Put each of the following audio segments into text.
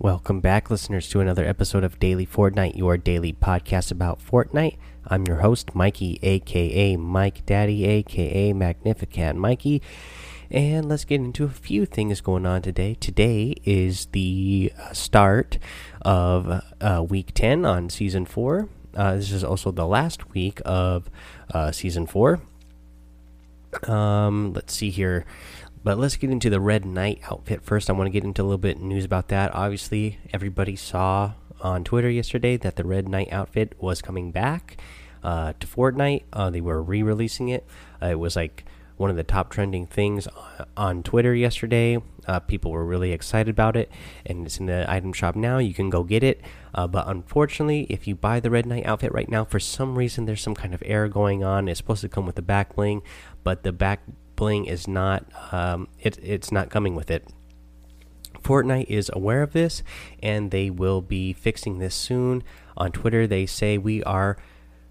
Welcome back, listeners, to another episode of Daily Fortnite, your daily podcast about Fortnite. I'm your host, Mikey, aka Mike Daddy, aka Magnificent Mikey. And let's get into a few things going on today. Today is the uh, start of uh, week 10 on season 4. Uh, this is also the last week of uh, season 4. Um, let's see here. But let's get into the Red Knight outfit first. I want to get into a little bit news about that. Obviously, everybody saw on Twitter yesterday that the Red Knight outfit was coming back uh, to Fortnite. Uh, they were re releasing it. Uh, it was like one of the top trending things on Twitter yesterday. Uh, people were really excited about it, and it's in the item shop now. You can go get it. Uh, but unfortunately, if you buy the Red Knight outfit right now, for some reason there's some kind of error going on. It's supposed to come with the back bling, but the back bling is not um, it, it's not coming with it. Fortnite is aware of this and they will be fixing this soon. On Twitter, they say we are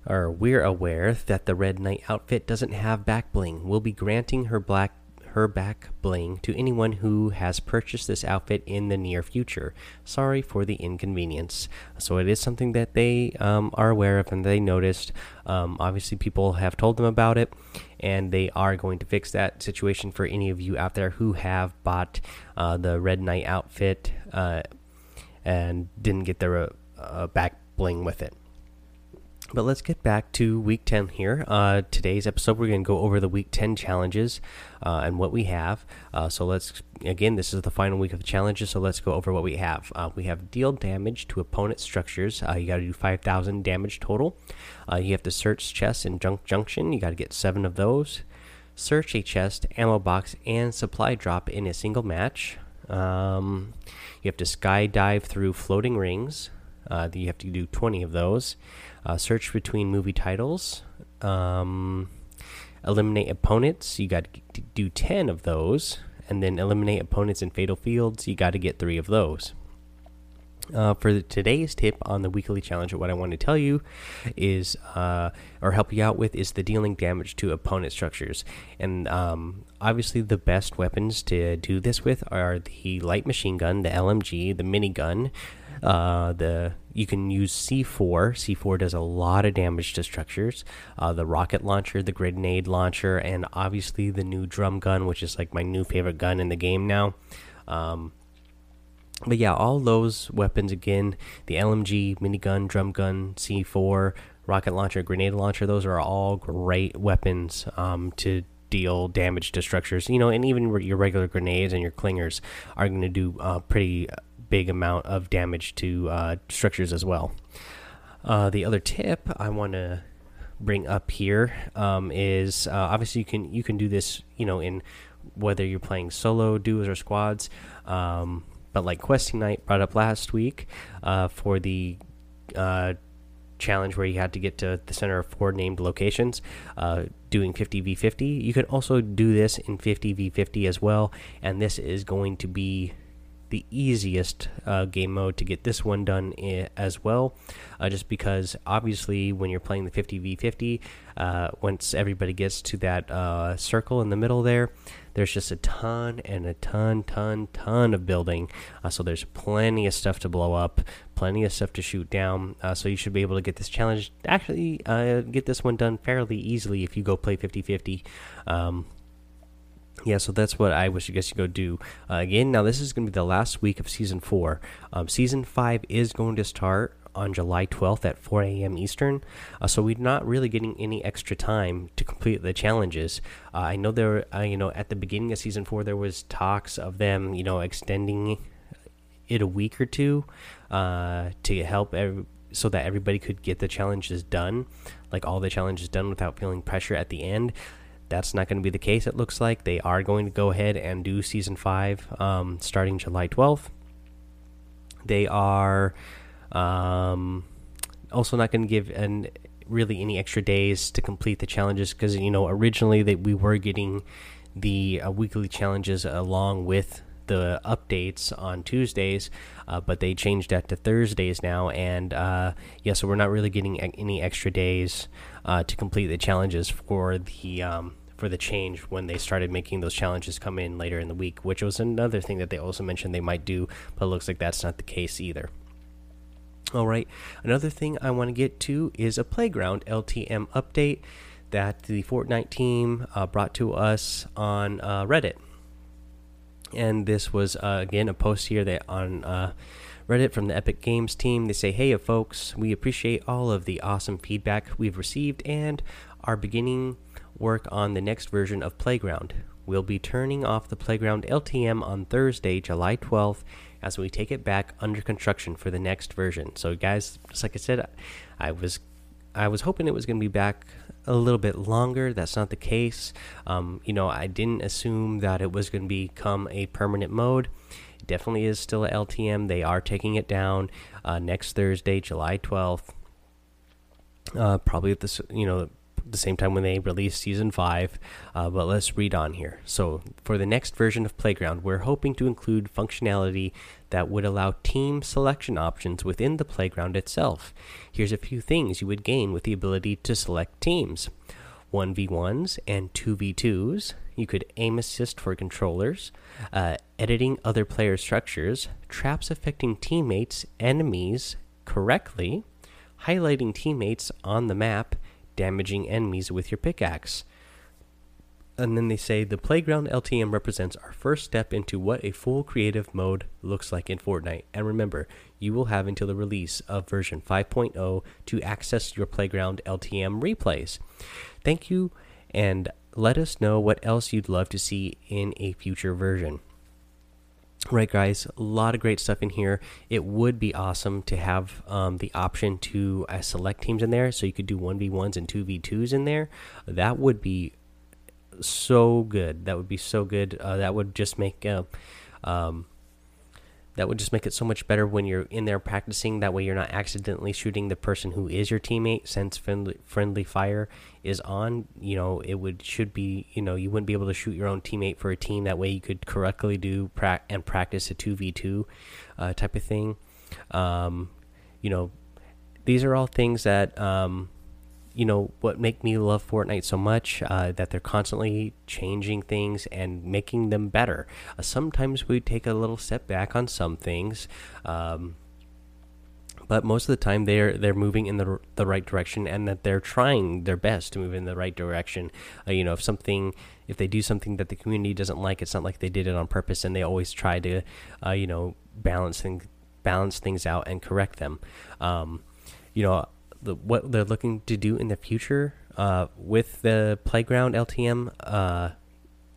or we're aware that the Red Knight outfit doesn't have back bling. We'll be granting her black her back bling to anyone who has purchased this outfit in the near future. Sorry for the inconvenience. So it is something that they um, are aware of and they noticed. Um, obviously, people have told them about it, and they are going to fix that situation for any of you out there who have bought uh, the Red Knight outfit uh, and didn't get their uh, back bling with it. But let's get back to week 10 here. Uh, today's episode, we're going to go over the week 10 challenges uh, and what we have. Uh, so let's, again, this is the final week of the challenges, so let's go over what we have. Uh, we have deal damage to opponent structures. Uh, you got to do 5,000 damage total. Uh, you have to search chests in Junk Junction. You got to get seven of those. Search a chest, ammo box, and supply drop in a single match. Um, you have to skydive through floating rings. You have to do 20 of those. Uh, search between movie titles. Um, eliminate opponents. You got to do 10 of those. And then eliminate opponents in fatal fields. You got to get three of those. Uh, for today's tip on the weekly challenge, what I want to tell you is, uh, or help you out with, is the dealing damage to opponent structures. And um, obviously, the best weapons to do this with are the light machine gun, the LMG, the minigun, uh, the you can use C4. C4 does a lot of damage to structures. Uh, the rocket launcher, the grenade launcher, and obviously the new drum gun, which is like my new favorite gun in the game now. Um, but yeah, all those weapons again the LMG, minigun, drum gun, C4, rocket launcher, grenade launcher those are all great weapons um, to deal damage to structures. You know, and even your regular grenades and your clingers are going to do uh, pretty big amount of damage to uh, structures as well. Uh, the other tip I want to bring up here um, is uh, obviously you can you can do this you know in whether you're playing solo duos or squads um, but like questing night brought up last week uh, for the uh, challenge where you had to get to the center of four named locations uh, doing 50v50 you can also do this in 50v50 as well and this is going to be the easiest uh, game mode to get this one done as well. Uh, just because obviously, when you're playing the 50v50, uh, once everybody gets to that uh, circle in the middle there, there's just a ton and a ton, ton, ton of building. Uh, so there's plenty of stuff to blow up, plenty of stuff to shoot down. Uh, so you should be able to get this challenge, actually, get this one done fairly easily if you go play 50 50. Um, yeah, so that's what I wish you guys to go do. Uh, again, now this is going to be the last week of season four. Um, season five is going to start on July 12th at 4 a.m. Eastern. Uh, so we're not really getting any extra time to complete the challenges. Uh, I know there, uh, you know, at the beginning of season four, there was talks of them, you know, extending it a week or two uh, to help every, so that everybody could get the challenges done, like all the challenges done without feeling pressure at the end that's not going to be the case. It looks like they are going to go ahead and do season five um, starting July 12th. They are um, also not going to give an really any extra days to complete the challenges because you know originally that we were getting the uh, weekly challenges along with the updates on Tuesdays, uh, but they changed that to Thursdays now. And uh, yeah, so we're not really getting any extra days uh, to complete the challenges for the um, for the change when they started making those challenges come in later in the week, which was another thing that they also mentioned they might do, but it looks like that's not the case either. All right, another thing I want to get to is a playground LTM update that the Fortnite team uh, brought to us on uh, Reddit. And this was uh, again a post here that on uh, Reddit from the Epic Games team. They say, "Hey, folks, we appreciate all of the awesome feedback we've received and are beginning work on the next version of Playground. We'll be turning off the Playground LTM on Thursday, July 12th." As we take it back under construction for the next version. So, guys, just like I said, I was I was hoping it was going to be back a little bit longer. That's not the case. Um, you know, I didn't assume that it was going to become a permanent mode. It definitely is still a LTM. They are taking it down uh, next Thursday, July 12th. Uh, probably at this, you know, the same time when they release season 5 uh, but let's read on here. So for the next version of playground we're hoping to include functionality that would allow team selection options within the playground itself. Here's a few things you would gain with the ability to select teams. 1v1s and 2v2s you could aim assist for controllers uh, editing other player structures traps affecting teammates enemies correctly highlighting teammates on the map damaging enemies with your pickaxe. And then they say the playground LTM represents our first step into what a full creative mode looks like in Fortnite. And remember, you will have until the release of version 5.0 to access your playground LTM replays. Thank you, and let us know what else you'd love to see in a future version. Right, guys, a lot of great stuff in here. It would be awesome to have um, the option to uh, select teams in there, so you could do one v ones and two v twos in there. That would be so good. That would be so good. Uh, that would just make uh, um, that would just make it so much better when you're in there practicing. That way, you're not accidentally shooting the person who is your teammate. Since friendly, friendly fire is on, you know it would should be you know you wouldn't be able to shoot your own teammate for a team. That way, you could correctly do pra and practice a two v two uh, type of thing. Um, you know, these are all things that um, you know what make me love Fortnite so much uh, that they're constantly changing things and making them better. Uh, sometimes we take a little step back on some things, um, but most of the time they're they're moving in the the right direction and that they're trying their best to move in the right direction. Uh, you know, if something if they do something that the community doesn't like, it's not like they did it on purpose, and they always try to uh, you know balance things balance things out and correct them. Um, you know the, what they're looking to do in the future uh, with the playground LTM uh,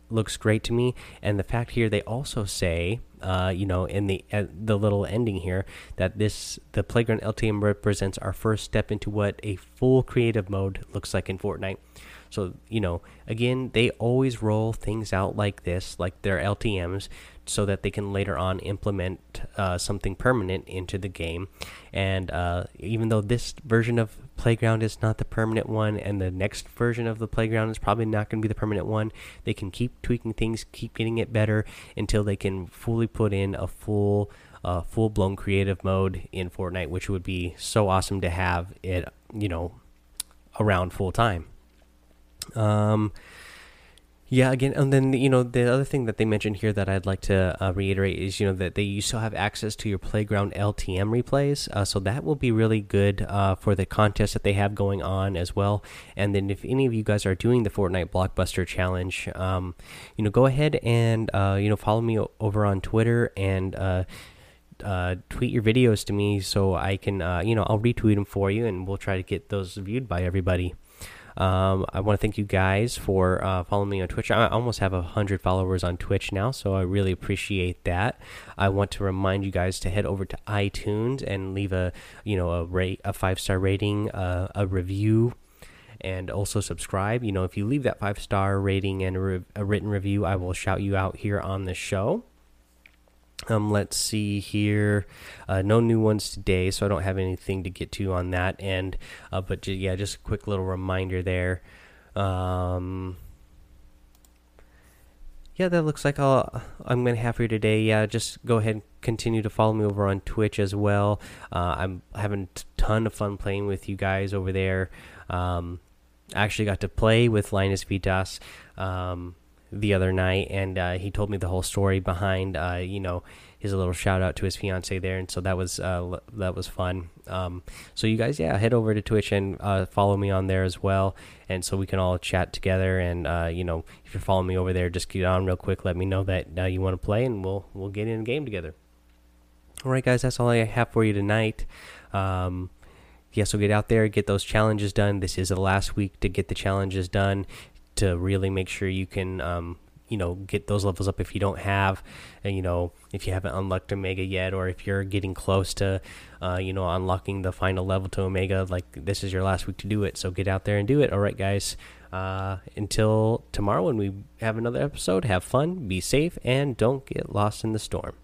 looks great to me. And the fact here they also say, uh, you know, in the the little ending here that this the playground LTM represents our first step into what a full creative mode looks like in Fortnite. So you know, again, they always roll things out like this, like their LTM's, so that they can later on implement uh, something permanent into the game. And uh, even though this version of Playground is not the permanent one, and the next version of the Playground is probably not going to be the permanent one, they can keep tweaking things, keep getting it better until they can fully put in a full. Uh, full blown creative mode in Fortnite, which would be so awesome to have it, you know, around full time. Um, yeah, again, and then you know the other thing that they mentioned here that I'd like to uh, reiterate is you know that they you still have access to your playground LTM replays, uh, so that will be really good uh, for the contest that they have going on as well. And then if any of you guys are doing the Fortnite Blockbuster Challenge, um, you know, go ahead and uh, you know follow me over on Twitter and. Uh, uh, tweet your videos to me so I can, you know, I'll retweet them for you, and we'll try to get those viewed by everybody. Um, I want to thank you guys for uh, following me on Twitch. I almost have a hundred followers on Twitch now, so I really appreciate that. I want to remind you guys to head over to iTunes and leave a you know a rate a five star rating, uh, a review and also subscribe. You know, if you leave that five star rating and a, a, written review, I will shout you out here on the show. Um, let's see here. Uh, no new ones today, so I don't have anything to get to on that end. Uh, but yeah, just a quick little reminder there. Um, yeah, that looks like all I'm to have for you today. Yeah, just go ahead and continue to follow me over on Twitch as well. Uh, I'm having a ton of fun playing with you guys over there. Um, I actually got to play with Linus Vitas um, the other night, and uh, he told me the whole story behind, uh, you know, his little shout out to his fiance there, and so that was uh, that was fun. Um, so you guys, yeah, head over to Twitch and uh, follow me on there as well, and so we can all chat together. And uh, you know, if you're following me over there, just get on real quick. Let me know that uh, you want to play, and we'll we'll get in a game together. All right, guys, that's all I have for you tonight. Um, yeah, so get out there, get those challenges done. This is the last week to get the challenges done to really make sure you can um, you know get those levels up if you don't have and you know if you haven't unlocked omega yet or if you're getting close to uh, you know unlocking the final level to omega like this is your last week to do it. So get out there and do it. All right guys. Uh, until tomorrow when we have another episode have fun be safe and don't get lost in the storm